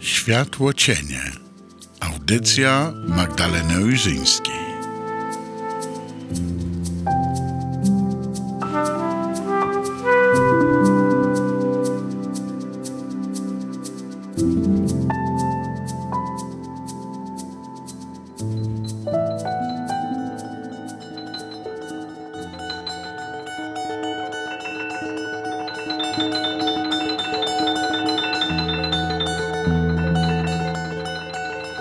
Światło cienie. Audycja Magdaleny Ojrzyńskiej.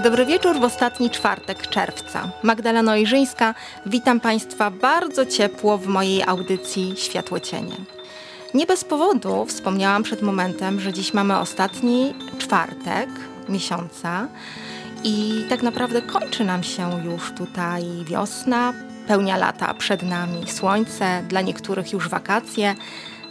Dobry wieczór w ostatni czwartek czerwca. Magdalena Ojrzyńska, witam Państwa bardzo ciepło w mojej audycji Światło Cienie. Nie bez powodu wspomniałam przed momentem, że dziś mamy ostatni czwartek miesiąca i tak naprawdę kończy nam się już tutaj wiosna, pełnia lata przed nami, słońce, dla niektórych już wakacje,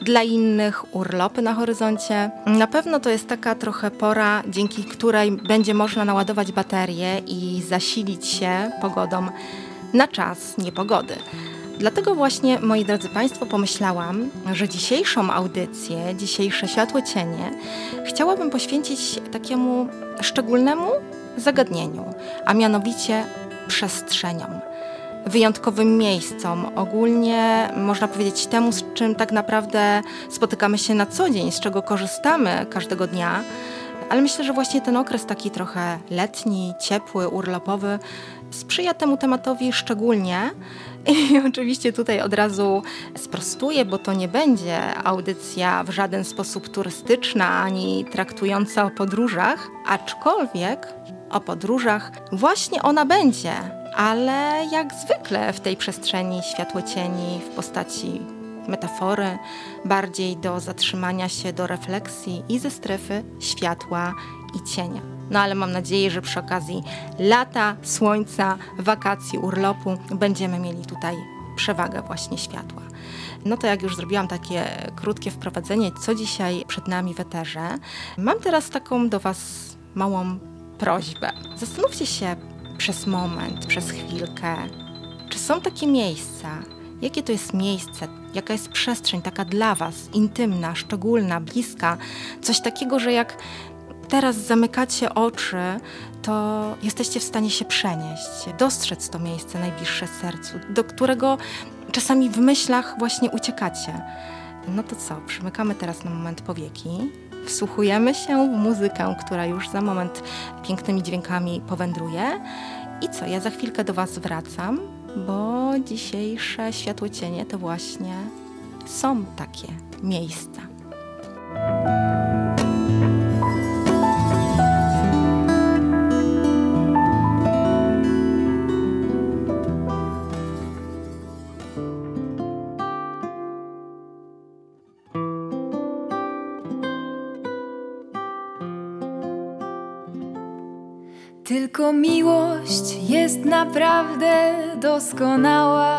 dla innych urlopy na horyzoncie. Na pewno to jest taka trochę pora, dzięki której będzie można naładować baterie i zasilić się pogodą na czas niepogody. Dlatego właśnie, moi drodzy Państwo, pomyślałam, że dzisiejszą audycję, dzisiejsze światło cienie chciałabym poświęcić takiemu szczególnemu zagadnieniu, a mianowicie przestrzeniom wyjątkowym miejscom, ogólnie można powiedzieć temu, z czym tak naprawdę spotykamy się na co dzień, z czego korzystamy każdego dnia. Ale myślę, że właśnie ten okres taki trochę letni, ciepły, urlopowy sprzyja temu tematowi szczególnie. I oczywiście tutaj od razu sprostuję, bo to nie będzie audycja w żaden sposób turystyczna ani traktująca o podróżach, aczkolwiek o podróżach właśnie ona będzie ale jak zwykle w tej przestrzeni światłocieni w postaci metafory, bardziej do zatrzymania się, do refleksji i ze strefy światła i cienia. No ale mam nadzieję, że przy okazji lata, słońca, wakacji, urlopu będziemy mieli tutaj przewagę właśnie światła. No to jak już zrobiłam takie krótkie wprowadzenie, co dzisiaj przed nami w eterze, mam teraz taką do Was małą prośbę. Zastanówcie się, przez moment, przez chwilkę. Czy są takie miejsca? Jakie to jest miejsce? Jaka jest przestrzeń taka dla Was, intymna, szczególna, bliska? Coś takiego, że jak teraz zamykacie oczy, to jesteście w stanie się przenieść, dostrzec to miejsce najbliższe sercu, do którego czasami w myślach właśnie uciekacie. No to co, przymykamy teraz na moment powieki wsłuchujemy się w muzykę, która już za moment pięknymi dźwiękami powędruje. I co, ja za chwilkę do Was wracam, bo dzisiejsze światłocienie to właśnie są takie miejsca. Tylko miłość jest naprawdę doskonała.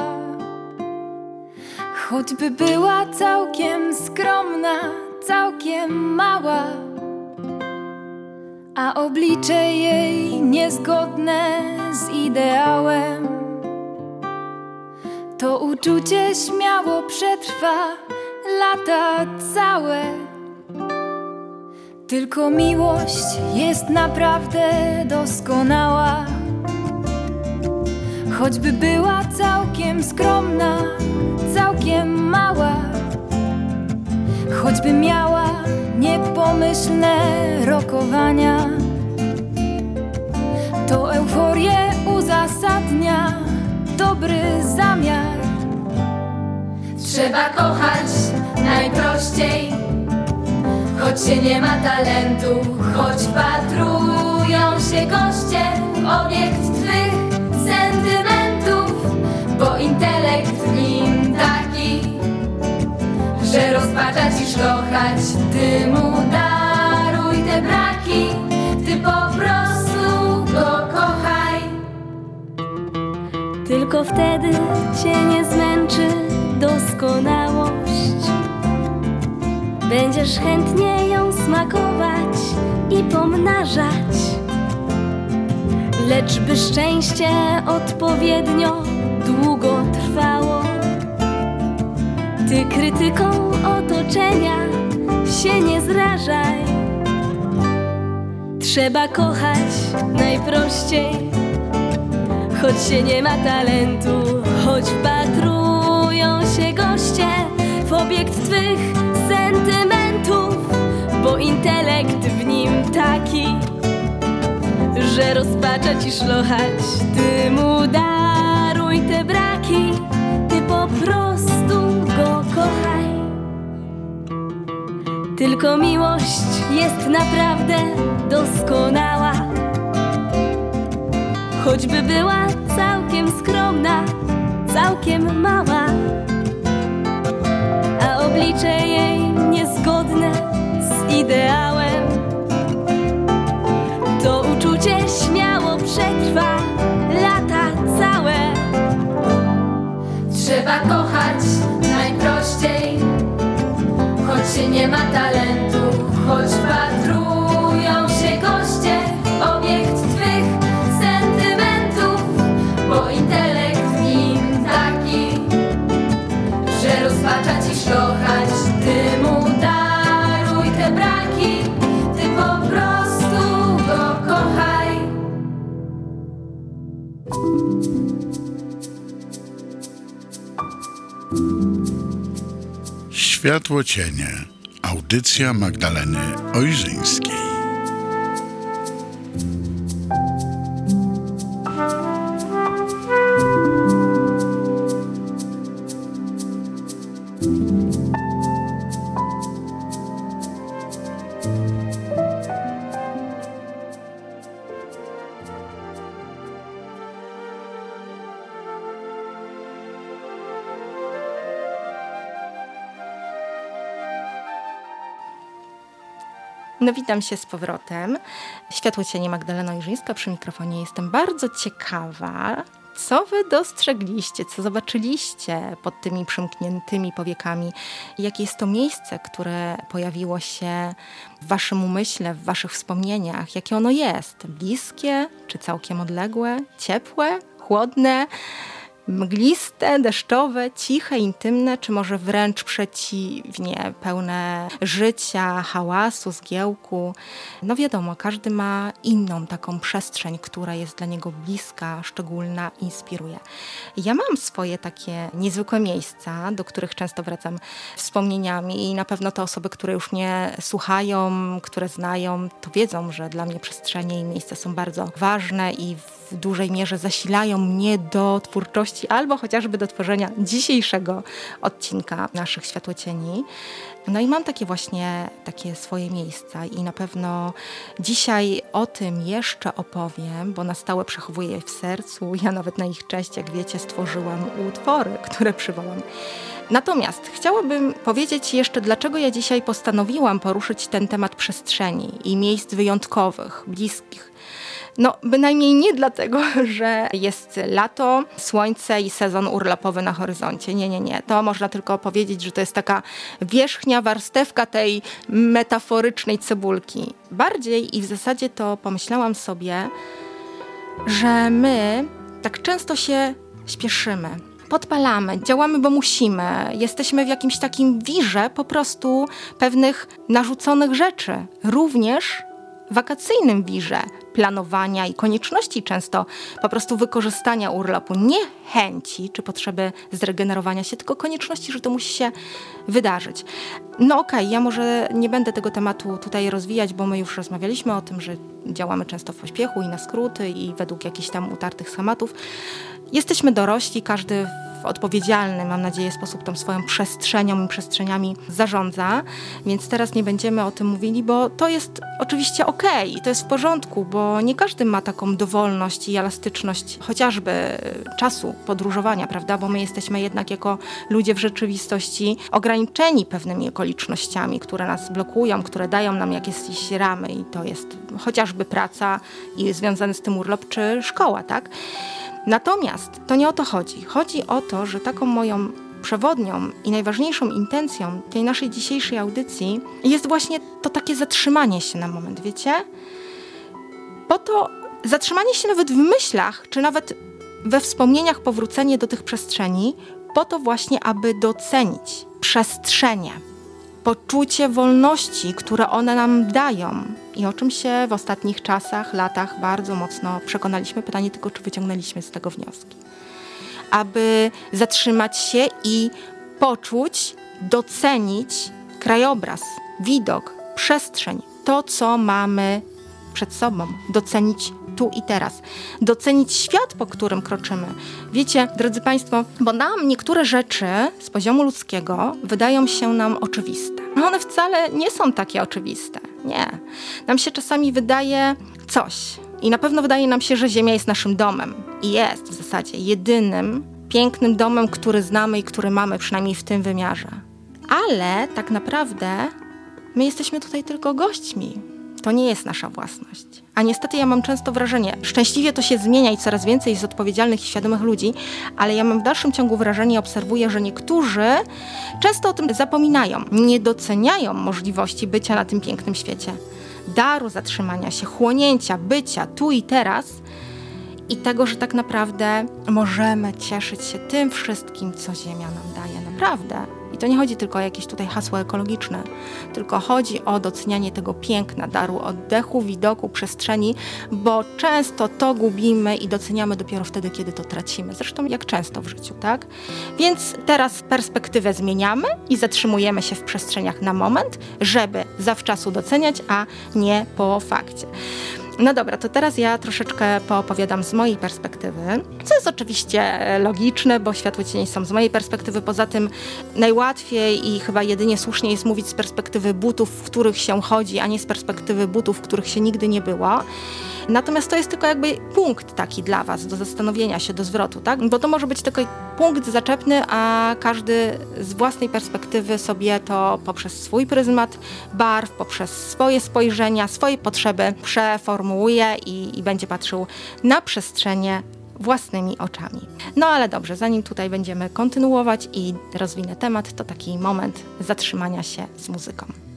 Choćby była całkiem skromna, całkiem mała, a oblicze jej niezgodne z ideałem, to uczucie śmiało przetrwa lata całe. Tylko miłość jest naprawdę doskonała. Choćby była całkiem skromna, całkiem mała, choćby miała niepomyślne rokowania, to euforię uzasadnia dobry zamiar. Trzeba kochać najprościej Choć się nie ma talentu, choć patrują się goście w obiekt twych sentymentów, bo intelekt w nim taki, że rozpacza ci szlochać, ty mu daruj te braki, ty po prostu go kochaj. Tylko wtedy cię nie zmęczy doskonałość Będziesz chętnie ją smakować i pomnażać. Lecz by szczęście odpowiednio długo trwało, Ty krytyką otoczenia się nie zrażaj. Trzeba kochać najprościej, choć się nie ma talentu, choć wpatrują się goście w obiekt twych sentymentów, bo intelekt w nim taki, że rozpacza ci szlochać. Ty mu daruj te braki, ty po prostu go kochaj. Tylko miłość jest naprawdę doskonała. Choćby była całkiem skromna, całkiem mała, oblicze jej niezgodne z ideałem. To uczucie śmiało przetrwa lata całe. Trzeba kochać najprościej, choć się nie ma talentu, choć wpatrują Światło cienie. Audycja Magdaleny Ojrzyńskiej. Witam się z powrotem. Światło cienie Magdalena Ojrzyńska przy mikrofonie. Jestem bardzo ciekawa, co wy dostrzegliście, co zobaczyliście pod tymi przymkniętymi powiekami. Jakie jest to miejsce, które pojawiło się w waszym umyśle, w waszych wspomnieniach? Jakie ono jest? Bliskie, czy całkiem odległe? Ciepłe? Chłodne? Mgliste, deszczowe, ciche, intymne, czy może wręcz przeciwnie, pełne życia, hałasu, zgiełku. No wiadomo, każdy ma inną taką przestrzeń, która jest dla niego bliska, szczególna, inspiruje. Ja mam swoje takie niezwykłe miejsca, do których często wracam wspomnieniami i na pewno te osoby, które już mnie słuchają, które znają, to wiedzą, że dla mnie przestrzenie i miejsca są bardzo ważne i w dużej mierze zasilają mnie do twórczości albo chociażby do tworzenia dzisiejszego odcinka naszych Światłocieni. No i mam takie właśnie takie swoje miejsca i na pewno dzisiaj o tym jeszcze opowiem, bo na stałe przechowuję je w sercu. Ja nawet na ich cześć, jak wiecie, stworzyłam utwory, które przywołam. Natomiast chciałabym powiedzieć jeszcze, dlaczego ja dzisiaj postanowiłam poruszyć ten temat przestrzeni i miejsc wyjątkowych, bliskich. No, bynajmniej nie dlatego, że jest lato, słońce i sezon urlopowy na horyzoncie. Nie, nie, nie. To można tylko powiedzieć, że to jest taka wierzchnia warstewka tej metaforycznej cebulki. Bardziej i w zasadzie to pomyślałam sobie, że my tak często się śpieszymy. Podpalamy, działamy, bo musimy. Jesteśmy w jakimś takim wirze po prostu pewnych narzuconych rzeczy. Również wakacyjnym wirze planowania i konieczności często po prostu wykorzystania urlopu. Nie chęci czy potrzeby zregenerowania się, tylko konieczności, że to musi się wydarzyć. No okej, okay, ja może nie będę tego tematu tutaj rozwijać, bo my już rozmawialiśmy o tym, że działamy często w pośpiechu i na skróty i według jakichś tam utartych schematów. Jesteśmy dorośli, każdy w odpowiedzialny, mam nadzieję, sposób tą swoją przestrzenią i przestrzeniami zarządza, więc teraz nie będziemy o tym mówili, bo to jest oczywiście okej okay, i to jest w porządku, bo nie każdy ma taką dowolność i elastyczność chociażby czasu podróżowania, prawda? Bo my jesteśmy jednak jako ludzie w rzeczywistości ograniczeni pewnymi okolicznościami, które nas blokują, które dają nam jakieś ramy i to jest chociażby praca i związany z tym urlop czy szkoła, tak? Natomiast to nie o to chodzi. Chodzi o to, że taką moją przewodnią i najważniejszą intencją tej naszej dzisiejszej audycji jest właśnie to takie zatrzymanie się na moment, wiecie? Po to zatrzymanie się nawet w myślach, czy nawet we wspomnieniach powrócenie do tych przestrzeni, po to właśnie, aby docenić przestrzenie, poczucie wolności, które one nam dają i o czym się w ostatnich czasach, latach bardzo mocno przekonaliśmy. Pytanie tylko, czy wyciągnęliśmy z tego wnioski. Aby zatrzymać się i poczuć, docenić krajobraz, widok, przestrzeń, to, co mamy przed sobą, docenić tu i teraz, docenić świat, po którym kroczymy. Wiecie, drodzy Państwo, bo nam niektóre rzeczy z poziomu ludzkiego wydają się nam oczywiste. No one wcale nie są takie oczywiste. Nie. Nam się czasami wydaje coś. I na pewno wydaje nam się, że Ziemia jest naszym domem. I jest w zasadzie jedynym pięknym domem, który znamy i który mamy, przynajmniej w tym wymiarze. Ale tak naprawdę my jesteśmy tutaj tylko gośćmi. To nie jest nasza własność. A niestety ja mam często wrażenie, szczęśliwie to się zmienia i coraz więcej jest odpowiedzialnych i świadomych ludzi, ale ja mam w dalszym ciągu wrażenie i obserwuję, że niektórzy często o tym zapominają, nie doceniają możliwości bycia na tym pięknym świecie. Daru zatrzymania się, chłonięcia, bycia tu i teraz i tego, że tak naprawdę możemy cieszyć się tym wszystkim, co Ziemia nam daje. Naprawdę. I to nie chodzi tylko o jakieś tutaj hasło ekologiczne, tylko chodzi o docenianie tego piękna, daru oddechu, widoku, przestrzeni, bo często to gubimy i doceniamy dopiero wtedy, kiedy to tracimy. Zresztą jak często w życiu, tak? Więc teraz perspektywę zmieniamy i zatrzymujemy się w przestrzeniach na moment, żeby zawczasu doceniać, a nie po fakcie. No dobra, to teraz ja troszeczkę poopowiadam z mojej perspektywy, co jest oczywiście logiczne, bo światło cieni są z mojej perspektywy. Poza tym najłatwiej i chyba jedynie słusznie jest mówić z perspektywy butów, w których się chodzi, a nie z perspektywy butów, w których się nigdy nie było. Natomiast to jest tylko jakby punkt taki dla Was do zastanowienia się, do zwrotu, tak? Bo to może być tylko punkt zaczepny, a każdy z własnej perspektywy sobie to poprzez swój pryzmat barw, poprzez swoje spojrzenia, swoje potrzeby przeformułuje i, i będzie patrzył na przestrzenie własnymi oczami. No ale dobrze, zanim tutaj będziemy kontynuować i rozwinę temat, to taki moment zatrzymania się z muzyką.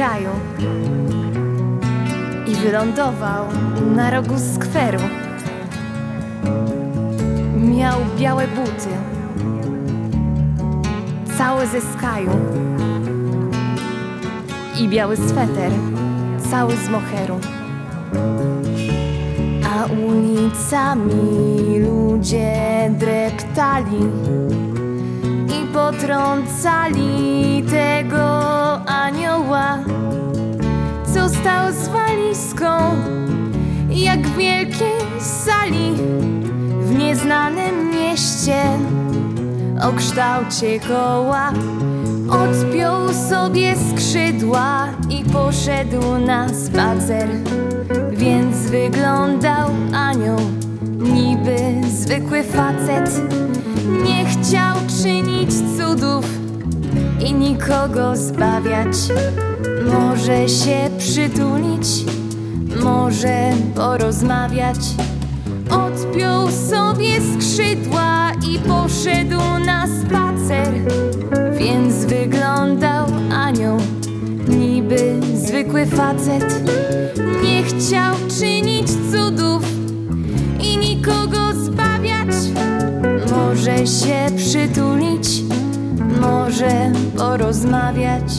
Kraju i wylądował na rogu skweru. Miał białe buty, cały ze skaju i biały sweter, cały z moheru. A ulicami ludzie dreptali i potrącali tego anioła, co stał z walizką, jak w wielkiej sali w nieznanym mieście o kształcie koła. Odpiął sobie skrzydła i poszedł na spacer, więc wyglądał anioł, niby zwykły facet. Nie chciał czynić cudów i nikogo zbawiać. Może się przytulić, może porozmawiać. Odpiął sobie skrzydła i poszedł na spacer, więc wyglądał anioł, niby zwykły facet. Nie chciał czynić cudów i nikogo zbawiać. Może się przytulić, może porozmawiać.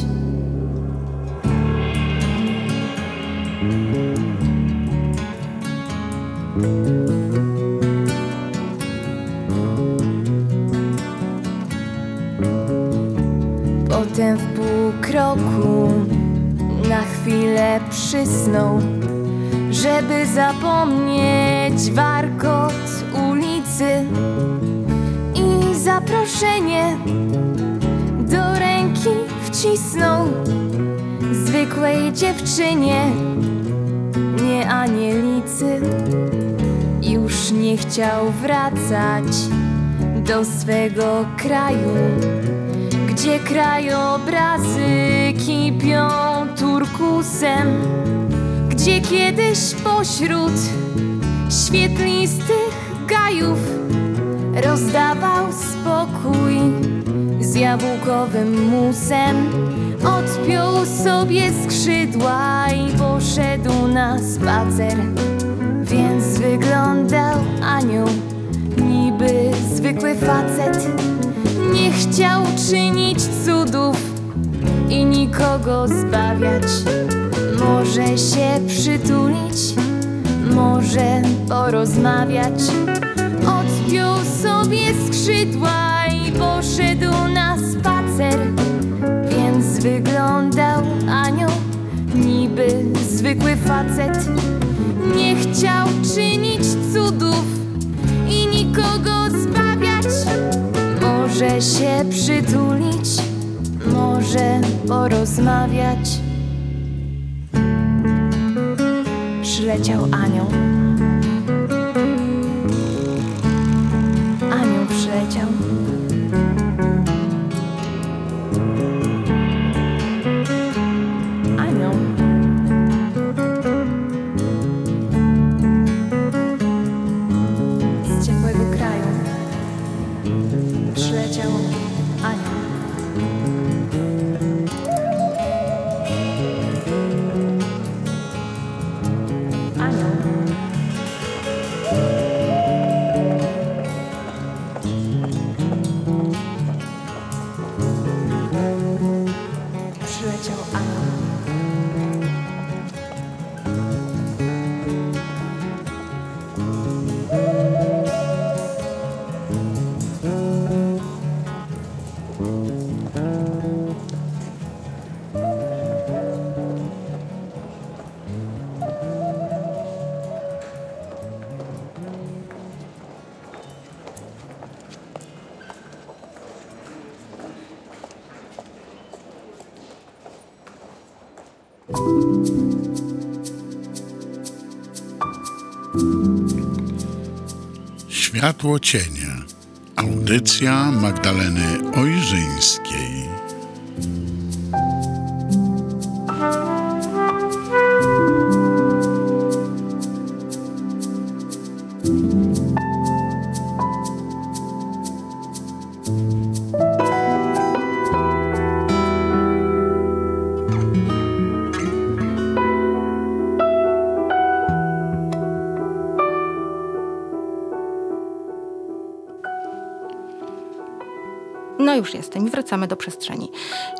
Potem w półkroku na chwilę przysnął, żeby zapomnieć warkot ulicy zaproszenie do ręki wcisnął zwykłej dziewczynie, nie anielicy. Już nie chciał wracać do swego kraju, gdzie krajobrazy kipią turkusem, gdzie kiedyś pośród świetlistych gajów rozdawał spokój z jabłkowym musem. Odpiął sobie skrzydła i poszedł na spacer. Więc wyglądał anioł, niby zwykły facet. Nie chciał czynić cudów i nikogo zbawiać. Może się przytulić, może porozmawiać. Odpiął sobie skrzydła i poszedł na spacer. Więc wyglądał anioł, niby zwykły facet. Nie chciał czynić cudów i nikogo zbawiać. Może się przytulić, może porozmawiać. Przyleciał anioł. Anioł Światło cienia. Audycja Magdaleny Ojrzyńskiej. No już jestem i wracamy do przestrzeni.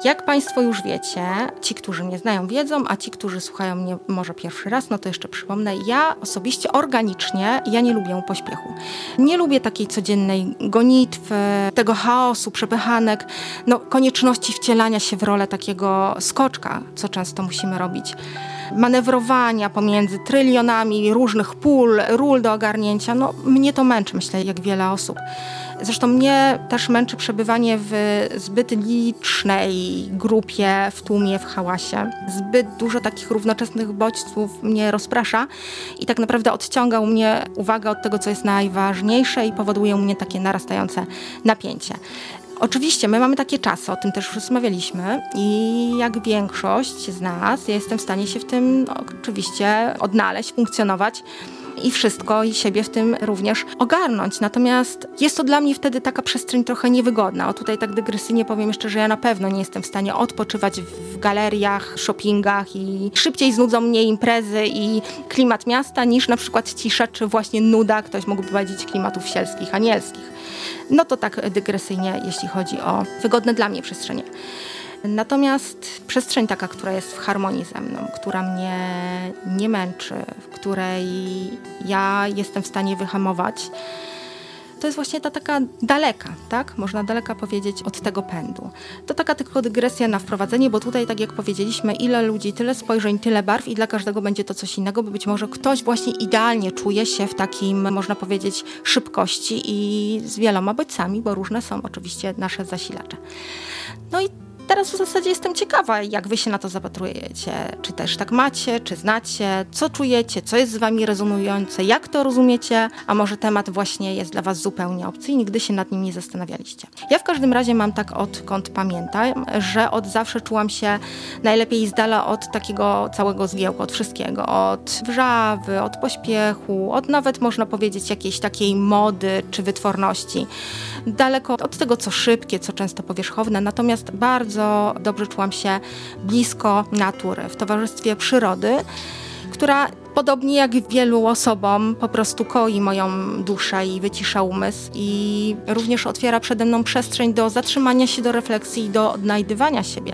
Jak Państwo już wiecie, ci, którzy mnie znają, wiedzą, a ci, którzy słuchają mnie może pierwszy raz, no to jeszcze przypomnę, ja osobiście organicznie, ja nie lubię pośpiechu. Nie lubię takiej codziennej gonitwy, tego chaosu, przepychanek, no konieczności wcielania się w rolę takiego skoczka, co często musimy robić manewrowania pomiędzy trylionami różnych pól, ról do ogarnięcia, no mnie to męczy, myślę, jak wiele osób. Zresztą mnie też męczy przebywanie w zbyt licznej grupie, w tłumie, w hałasie. Zbyt dużo takich równoczesnych bodźców mnie rozprasza i tak naprawdę odciąga u mnie uwagę od tego, co jest najważniejsze i powoduje u mnie takie narastające napięcie. Oczywiście, my mamy takie czasy, o tym też już rozmawialiśmy i jak większość z nas, ja jestem w stanie się w tym oczywiście odnaleźć, funkcjonować i wszystko i siebie w tym również ogarnąć. Natomiast jest to dla mnie wtedy taka przestrzeń trochę niewygodna. O tutaj tak dygresyjnie powiem jeszcze, że ja na pewno nie jestem w stanie odpoczywać w galeriach, shoppingach i szybciej znudzą mnie imprezy i klimat miasta niż na przykład cisza czy właśnie nuda, ktoś mógłby powiedzieć klimatów sielskich, anielskich. No to tak dygresyjnie, jeśli chodzi o wygodne dla mnie przestrzenie. Natomiast przestrzeń taka, która jest w harmonii ze mną, która mnie nie męczy, w której ja jestem w stanie wyhamować, to jest właśnie ta taka daleka, tak? Można daleka powiedzieć od tego pędu. To taka tylko dygresja na wprowadzenie, bo tutaj, tak jak powiedzieliśmy, ile ludzi, tyle spojrzeń, tyle barw i dla każdego będzie to coś innego, bo być może ktoś właśnie idealnie czuje się w takim, można powiedzieć, szybkości i z wieloma bodźcami, bo różne są oczywiście nasze zasilacze. No i teraz w zasadzie jestem ciekawa, jak wy się na to zapatrujecie. Czy też tak macie, czy znacie, co czujecie, co jest z wami rezonujące, jak to rozumiecie, a może temat właśnie jest dla was zupełnie obcy i nigdy się nad nim nie zastanawialiście. Ja w każdym razie mam tak odkąd pamiętam, że od zawsze czułam się najlepiej z dala od takiego całego zgiełku, od wszystkiego, od wrzawy, od pośpiechu, od nawet można powiedzieć jakiejś takiej mody czy wytworności. Daleko od tego, co szybkie, co często powierzchowne, natomiast bardzo dobrze czułam się blisko natury, w towarzystwie przyrody, która podobnie jak wielu osobom po prostu koi moją duszę i wycisza umysł i również otwiera przede mną przestrzeń do zatrzymania się, do refleksji i do odnajdywania siebie.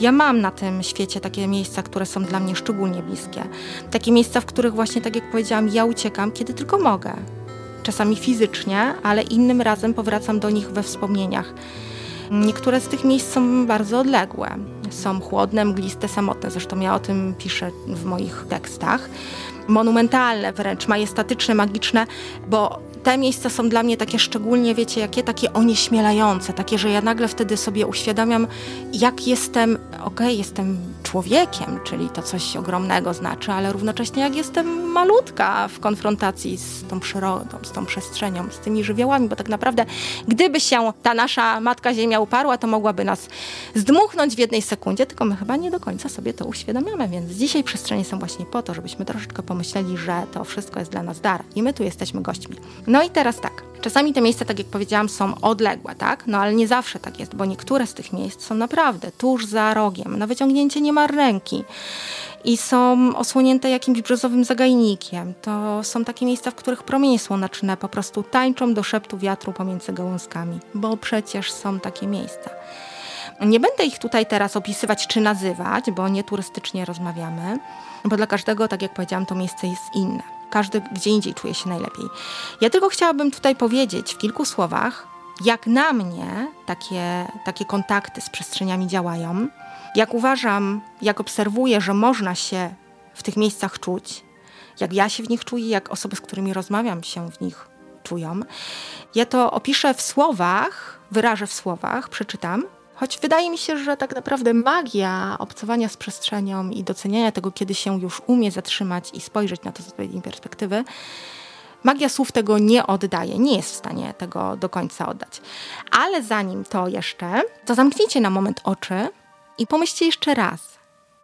Ja mam na tym świecie takie miejsca, które są dla mnie szczególnie bliskie. Takie miejsca, w których właśnie, tak jak powiedziałam, ja uciekam, kiedy tylko mogę. Czasami fizycznie, ale innym razem powracam do nich we wspomnieniach. Niektóre z tych miejsc są bardzo odległe. Są chłodne, mgliste, samotne. Zresztą ja o tym piszę w moich tekstach. Monumentalne, wręcz majestatyczne, magiczne, bo te miejsca są dla mnie takie szczególnie, wiecie, jakie takie onieśmielające, takie, że ja nagle wtedy sobie uświadamiam, jak jestem, okej, okay, jestem człowiekiem, czyli to coś ogromnego znaczy, ale równocześnie jak jestem malutka w konfrontacji z tą przyrodą, z tą przestrzenią, z tymi żywiołami, bo tak naprawdę gdyby się ta nasza Matka Ziemia uparła, to mogłaby nas zdmuchnąć w jednej sekundzie, tylko my chyba nie do końca sobie to uświadamiamy, więc dzisiaj przestrzenie są właśnie po to, żebyśmy troszeczkę pomyśleli, że to wszystko jest dla nas dar i my tu jesteśmy gośćmi. No i teraz tak. Czasami te miejsca, tak jak powiedziałam, są odległe, tak? No ale nie zawsze tak jest, bo niektóre z tych miejsc są naprawdę tuż za rogiem, na wyciągnięcie niemal ręki i są osłonięte jakimś brzozowym zagajnikiem. To są takie miejsca, w których promienie słoneczne po prostu tańczą do szeptu wiatru pomiędzy gałązkami, bo przecież są takie miejsca. Nie będę ich tutaj teraz opisywać czy nazywać, bo nie turystycznie rozmawiamy, bo dla każdego, tak jak powiedziałam, to miejsce jest inne. Każdy gdzie indziej czuje się najlepiej. Ja tylko chciałabym tutaj powiedzieć w kilku słowach, jak na mnie takie, takie kontakty z przestrzeniami działają, jak uważam, jak obserwuję, że można się w tych miejscach czuć, jak ja się w nich czuję, jak osoby, z którymi rozmawiam, się w nich czują. Ja to opiszę w słowach, wyrażę w słowach, przeczytam, Choć wydaje mi się, że tak naprawdę magia obcowania z przestrzenią i doceniania tego, kiedy się już umie zatrzymać i spojrzeć na to z odpowiedniej perspektywy, magia słów tego nie oddaje, nie jest w stanie tego do końca oddać. Ale zanim to jeszcze, to zamknijcie na moment oczy i pomyślcie jeszcze raz,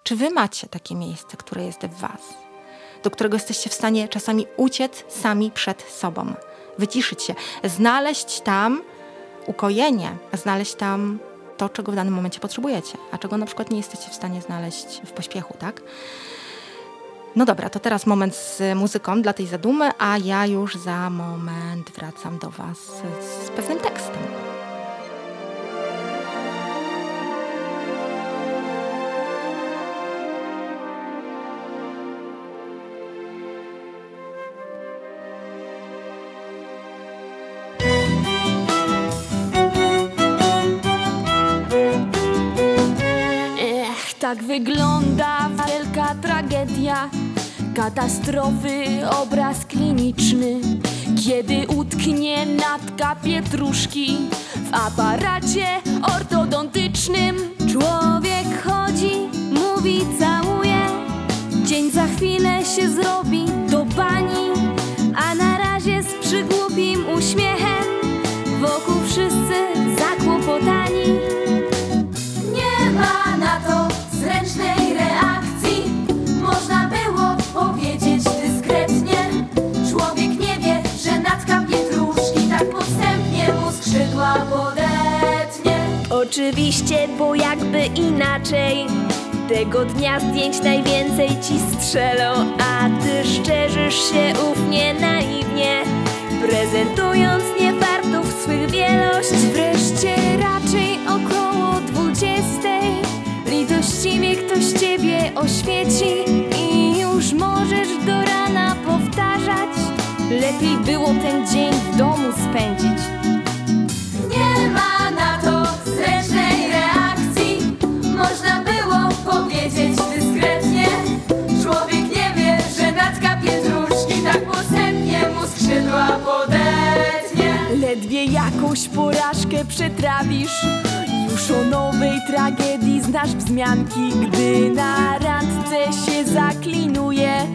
czy wy macie takie miejsce, które jest w was, do którego jesteście w stanie czasami uciec sami przed sobą, wyciszyć się, znaleźć tam ukojenie, znaleźć tam to, czego w danym momencie potrzebujecie, a czego na przykład nie jesteście w stanie znaleźć w pośpiechu, tak? No dobra, to teraz moment z muzyką dla tej zadumy, a ja już za moment wracam do Was z pewnym tekstem. Tak wygląda wielka tragedia, katastrofy, obraz kliniczny. Kiedy utknie natka pietruszki w aparacie ortodontycznym. Człowiek chodzi, mówi, całuje, dzień za chwilę się zrobi do bani, a na razie z przygłupim uśmiechem Oczywiście, bo jakby inaczej. Tego dnia zdjęć najwięcej ci strzelą A ty szczerzysz się ufnie, naiwnie. Prezentując niewartów swych wielość. Wreszcie raczej około dwudziestej. Litościwie ktoś ciebie oświeci I już możesz do rana powtarzać. Lepiej było ten dzień w domu spędzić skrzydła podetnie Ledwie jakąś porażkę przetrawisz Już o nowej tragedii znasz wzmianki, gdy na randce się zaklinuje.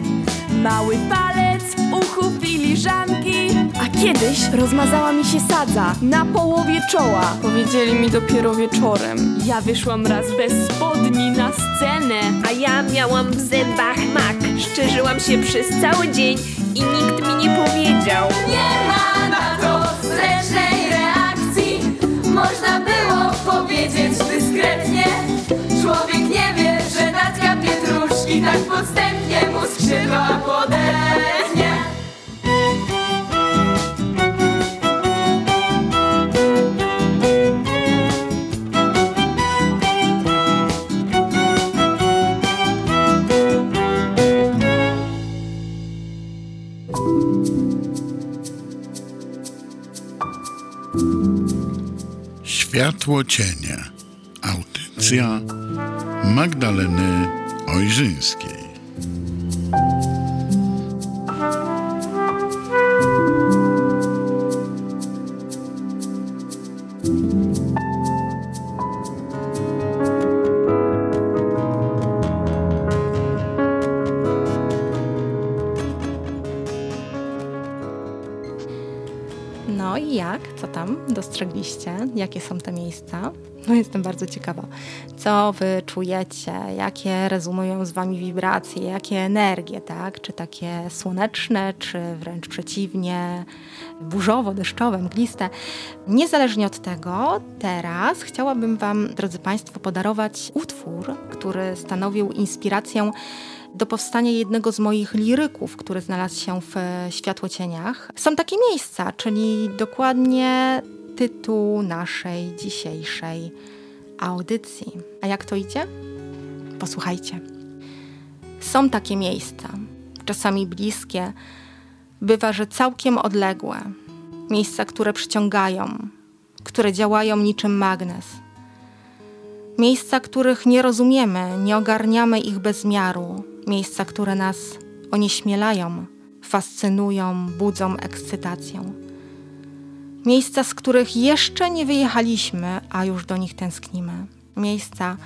Mały palec uchu filiżanki. A kiedyś rozmazała mi się sadza na połowie czoła. Powiedzieli mi dopiero wieczorem. Ja wyszłam raz bez spodni na scenę. A ja miałam w zębach mak. Szczerzyłam się przez cały dzień i nikt mi nie powiedział. Nie ma na to zręcznej reakcji Można było powiedzieć dyskretnie Człowiek nie wie, że Natka Pietruszki Tak podstępnie mu skrzydła podetnie Światło cienie. Audycja Magdaleny Ojrzyńskiej. No i jak? Co tam dostrzegliście? Jakie są bardzo ciekawa. Co wy czujecie? Jakie rezonują z wami wibracje? Jakie energie, tak? Czy takie słoneczne, czy wręcz przeciwnie, burzowo-deszczowe, mgliste? Niezależnie od tego, teraz chciałabym wam, drodzy państwo, podarować utwór, który stanowił inspirację do powstania jednego z moich liryków, który znalazł się w Światłocieniach. Są takie miejsca, czyli dokładnie tytuł naszej dzisiejszej audycji. A jak to idzie? Posłuchajcie. Są takie miejsca, czasami bliskie, bywa, że całkiem odległe. Miejsca, które przyciągają, które działają niczym magnes. Miejsca, których nie rozumiemy, nie ogarniamy ich bez miaru. Miejsca, które nas onieśmielają, fascynują, budzą ekscytację. Miejsca, z których jeszcze nie wyjechaliśmy, a już do nich tęsknimy. Miejsca,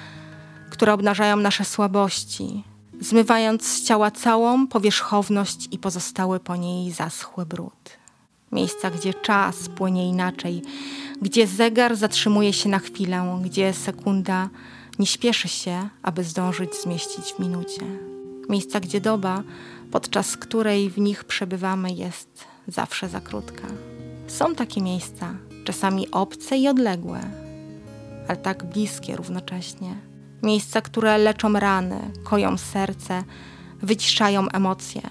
które obnażają nasze słabości, zmywając z ciała całą powierzchowność i pozostały po niej zaschły brud. Miejsca, gdzie czas płynie inaczej, gdzie zegar zatrzymuje się na chwilę, gdzie sekunda nie śpieszy się, aby zdążyć zmieścić w minucie. Miejsca, gdzie doba, podczas której w nich przebywamy, jest zawsze za krótka. Są takie miejsca, czasami obce i odległe, ale tak bliskie równocześnie. Miejsca, które leczą rany, koją serce, wyciszają emocje.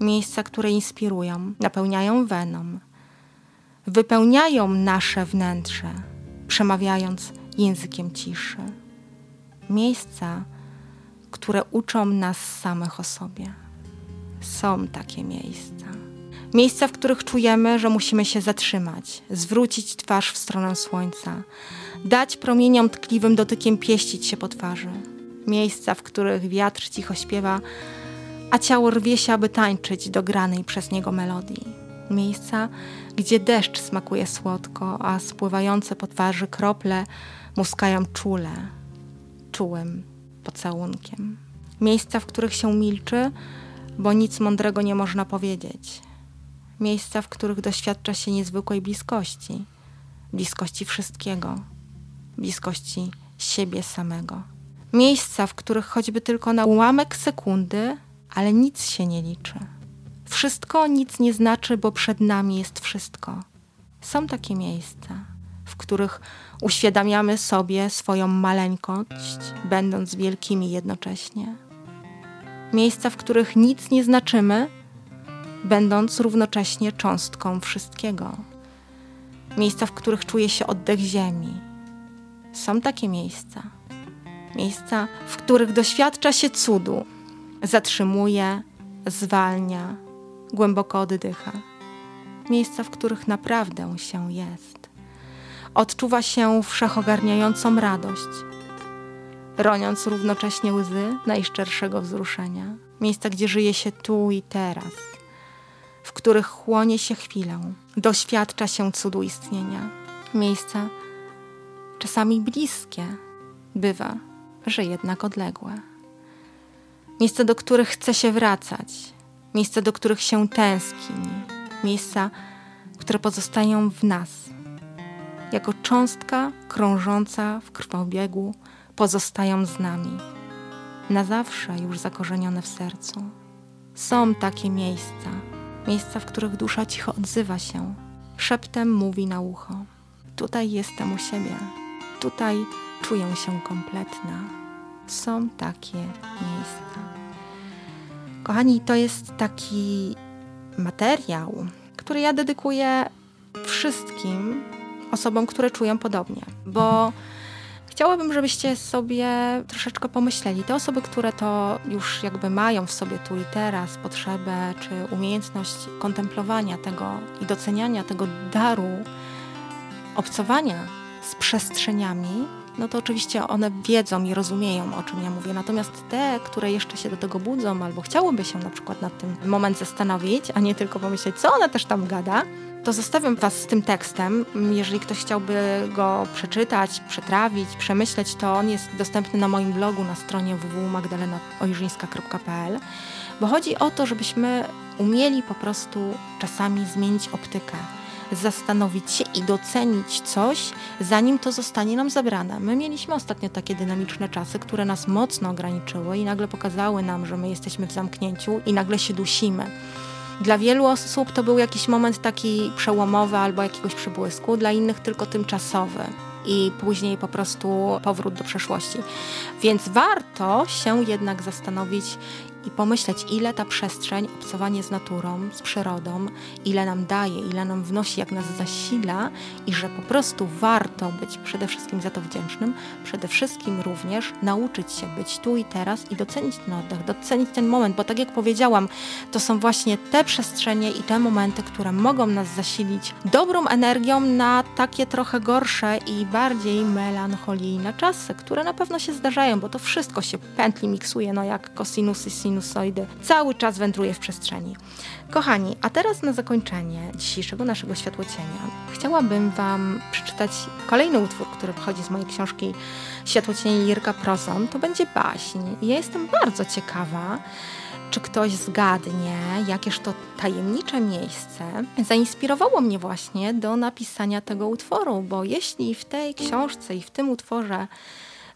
Miejsca, które inspirują, napełniają weną, wypełniają nasze wnętrze, przemawiając językiem ciszy. Miejsca, które uczą nas samych o sobie. Są takie miejsca. Miejsca, w których czujemy, że musimy się zatrzymać, zwrócić twarz w stronę słońca, dać promieniom tkliwym dotykiem pieścić się po twarzy. Miejsca, w których wiatr cicho śpiewa, a ciało rwie się, aby tańczyć do granej przez niego melodii. Miejsca, gdzie deszcz smakuje słodko, a spływające po twarzy krople muskają czule, czułym pocałunkiem. Miejsca, w których się milczy, bo nic mądrego nie można powiedzieć. Miejsca, w których doświadcza się niezwykłej bliskości, bliskości wszystkiego, bliskości siebie samego. Miejsca, w których choćby tylko na ułamek sekundy, ale nic się nie liczy. Wszystko nic nie znaczy, bo przed nami jest wszystko. Są takie miejsca, w których uświadamiamy sobie swoją maleńkość, będąc wielkimi jednocześnie. Miejsca, w których nic nie znaczymy, będąc równocześnie cząstką wszystkiego. Miejsca, w których czuje się oddech ziemi. Są takie miejsca. Miejsca, w których doświadcza się cudu, zatrzymuje, zwalnia, głęboko oddycha. Miejsca, w których naprawdę się jest. Odczuwa się wszechogarniającą radość, roniąc równocześnie łzy najszczerszego wzruszenia. Miejsca, gdzie żyje się tu i teraz, w których chłonie się chwilę, doświadcza się cudu istnienia. Miejsca, czasami bliskie, bywa, że jednak odległe. Miejsca, do których chce się wracać, miejsca, do których się tęskni, miejsca, które pozostają w nas. Jako cząstka krążąca w krwobiegu pozostają z nami, na zawsze już zakorzenione w sercu. Są takie miejsca, miejsca, w których dusza cicho odzywa się, szeptem mówi na ucho: Tutaj jestem u siebie, tutaj czuję się kompletna. Są takie miejsca. Kochani, to jest taki materiał, który ja dedykuję wszystkim osobom, które czują podobnie, bo chciałabym, żebyście sobie troszeczkę pomyśleli. Te osoby, które to już jakby mają w sobie tu i teraz potrzebę czy umiejętność kontemplowania tego i doceniania tego daru obcowania z przestrzeniami, no to oczywiście one wiedzą i rozumieją, o czym ja mówię. Natomiast te, które jeszcze się do tego budzą albo chciałyby się na przykład nad tym moment zastanowić, a nie tylko pomyśleć, co ona też tam gada, to zostawiam Was z tym tekstem. Jeżeli ktoś chciałby go przeczytać, przetrawić, przemyśleć, to on jest dostępny na moim blogu na stronie www.magdalenaojrzyńska.pl bo chodzi o to, żebyśmy umieli po prostu czasami zmienić optykę zastanowić się i docenić coś, zanim to zostanie nam zabrane. My mieliśmy ostatnio takie dynamiczne czasy, które nas mocno ograniczyły i nagle pokazały nam, że my jesteśmy w zamknięciu i nagle się dusimy. Dla wielu osób to był jakiś moment taki przełomowy albo jakiegoś przebłysku, dla innych tylko tymczasowy i później po prostu powrót do przeszłości. Więc warto się jednak zastanowić i pomyśleć, ile ta przestrzeń, obcowanie z naturą, z przyrodą, ile nam daje, ile nam wnosi, jak nas zasila i że po prostu warto być przede wszystkim za to wdzięcznym, przede wszystkim również nauczyć się być tu i teraz i docenić ten oddech, docenić ten moment, bo tak jak powiedziałam, to są właśnie te przestrzenie i te momenty, które mogą nas zasilić dobrą energią na takie trochę gorsze i bardziej melancholijne czasy, które na pewno się zdarzają, bo to wszystko się pętli, miksuje, no jak kosinusy, sinusoidy, cały czas wędruje w przestrzeni. Kochani, a teraz na zakończenie dzisiejszego naszego światłocienia chciałabym Wam przeczytać kolejny utwór, który pochodzi z mojej książki Światłocienie Jirka Prozon. To będzie baśń. Ja jestem bardzo ciekawa, czy ktoś zgadnie, jakież to tajemnicze miejsce zainspirowało mnie właśnie do napisania tego utworu, bo jeśli w tej książce i w tym utworze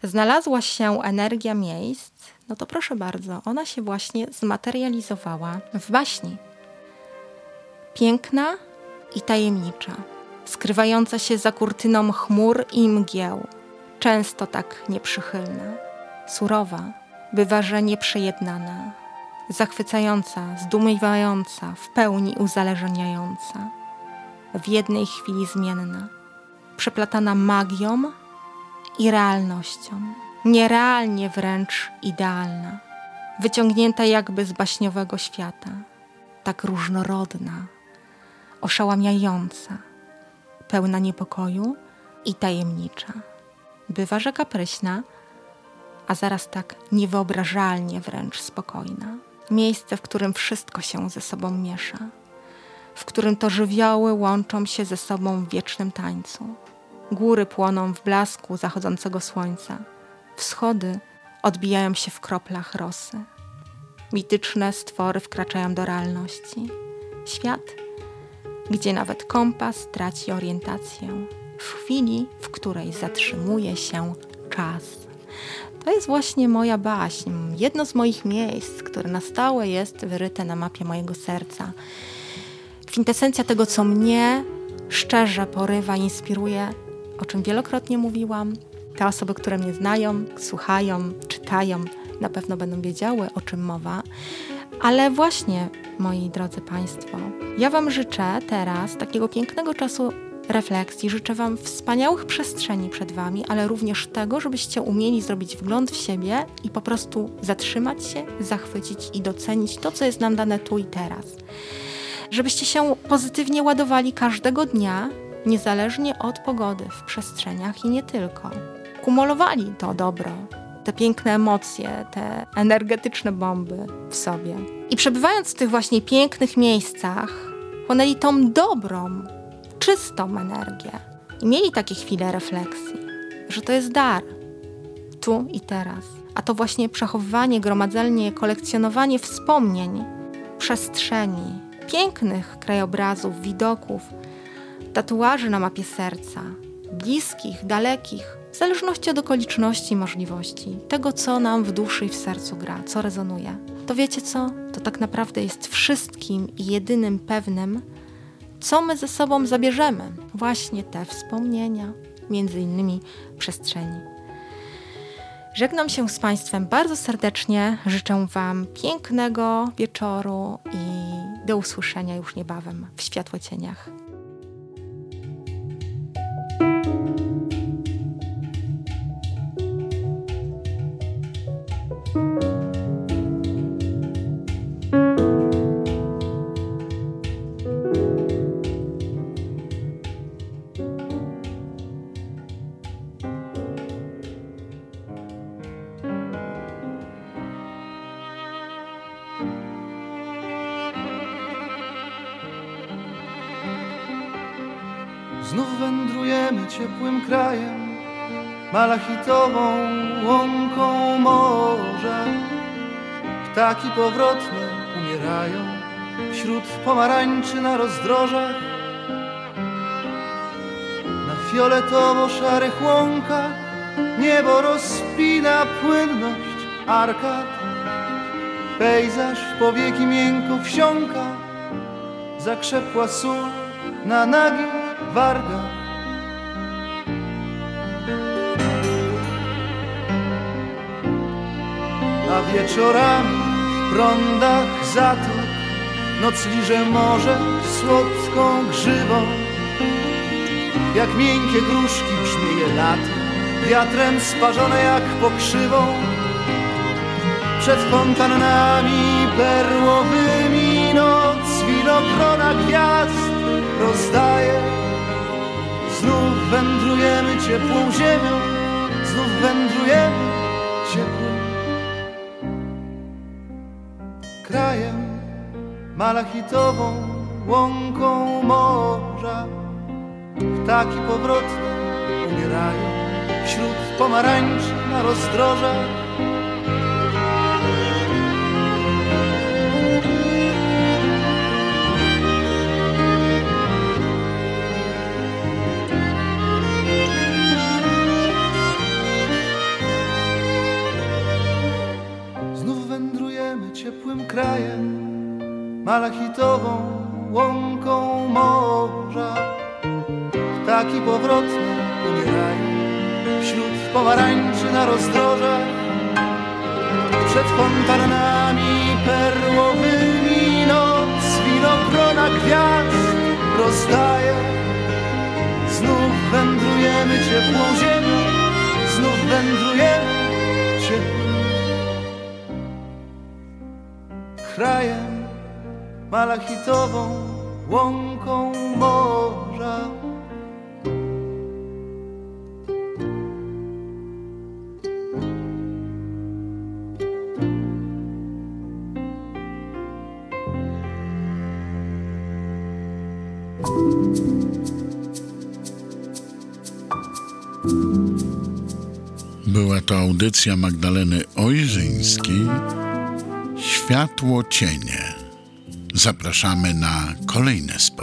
znalazła się energia miejsc, no to proszę bardzo, ona się właśnie zmaterializowała w baśni. Piękna i tajemnicza, skrywająca się za kurtyną chmur i mgieł, często tak nieprzychylna, surowa, bywa, że nieprzejednana, zachwycająca, zdumiewająca, w pełni uzależniająca, w jednej chwili zmienna, przeplatana magią i realnością, nierealnie wręcz idealna, wyciągnięta jakby z baśniowego świata, tak różnorodna, oszałamiająca, pełna niepokoju i tajemnicza. Bywa, że kapryśna, a zaraz tak niewyobrażalnie wręcz spokojna. Miejsce, w którym wszystko się ze sobą miesza, w którym to żywioły łączą się ze sobą w wiecznym tańcu. Góry płoną w blasku zachodzącego słońca, wschody odbijają się w kroplach rosy. Mityczne stwory wkraczają do realności. Świat, gdzie nawet kompas traci orientację, w chwili, w której zatrzymuje się czas. To jest właśnie moja baśń, jedno z moich miejsc, które na stałe jest wyryte na mapie mojego serca. Kwintesencja tego, co mnie szczerze porywa, inspiruje, o czym wielokrotnie mówiłam. Te osoby, które mnie znają, słuchają, czytają, na pewno będą wiedziały, o czym mowa. Ale właśnie, moi drodzy Państwo, ja Wam życzę teraz takiego pięknego czasu refleksji. Życzę Wam wspaniałych przestrzeni przed Wami, ale również tego, żebyście umieli zrobić wgląd w siebie i po prostu zatrzymać się, zachwycić i docenić to, co jest nam dane tu i teraz. Żebyście się pozytywnie ładowali każdego dnia, niezależnie od pogody w przestrzeniach i nie tylko. Kumulowali to dobro, te piękne emocje, te energetyczne bomby w sobie. I przebywając w tych właśnie pięknych miejscach, chłonęli tą dobrą, czystą energię i mieli takie chwile refleksji. że to jest dar tu i teraz. A to właśnie przechowywanie, gromadzenie, kolekcjonowanie wspomnień, przestrzeni, pięknych krajobrazów, widoków, tatuaży na mapie serca, bliskich, dalekich, w zależności od okoliczności i możliwości, tego, co nam w duszy i w sercu gra, co rezonuje. To wiecie co? To tak naprawdę jest wszystkim i jedynym pewnym, co my ze sobą zabierzemy. Właśnie te wspomnienia, między innymi przestrzeni. Żegnam się z Państwem bardzo serdecznie. Życzę Wam pięknego wieczoru i do usłyszenia już niebawem w Światłocieniach. Malachitową łąką morza. Ptaki powrotne umierają wśród pomarańczy na rozdrożach. Na fioletowo-szarych łąkach niebo rozpina płynność arkad. Pejzaż w powieki miękko wsiąka, zakrzepła sól na nagich wargach. Wieczorami w prądach zatok noc liże morze słodką grzywą. Jak miękkie gruszki brzmieje lato, wiatrem sparzone jak pokrzywą. Przed fontannami perłowymi noc winogrona gwiazd rozdaje. Znów wędrujemy ciepłą ziemią, znów wędrujemy ciepłym krajem, malachitową łąką morza. Ptaki powrotne umierają wśród pomarańczy na rozdrożach. Krajem, malachitową łąką morza. Ptaki powrotne umierają wśród pomarańczy na rozdrożach. Przed fontannami perłowymi noc winogrona gwiazd rozdaje. Znów wędrujemy ciepłą ziemią, znów wędrujemy krajem, malachitową łąką morza. Była to audycja Magdaleny Ojrzyńskiej Światło cienie. Zapraszamy na kolejne spotkania.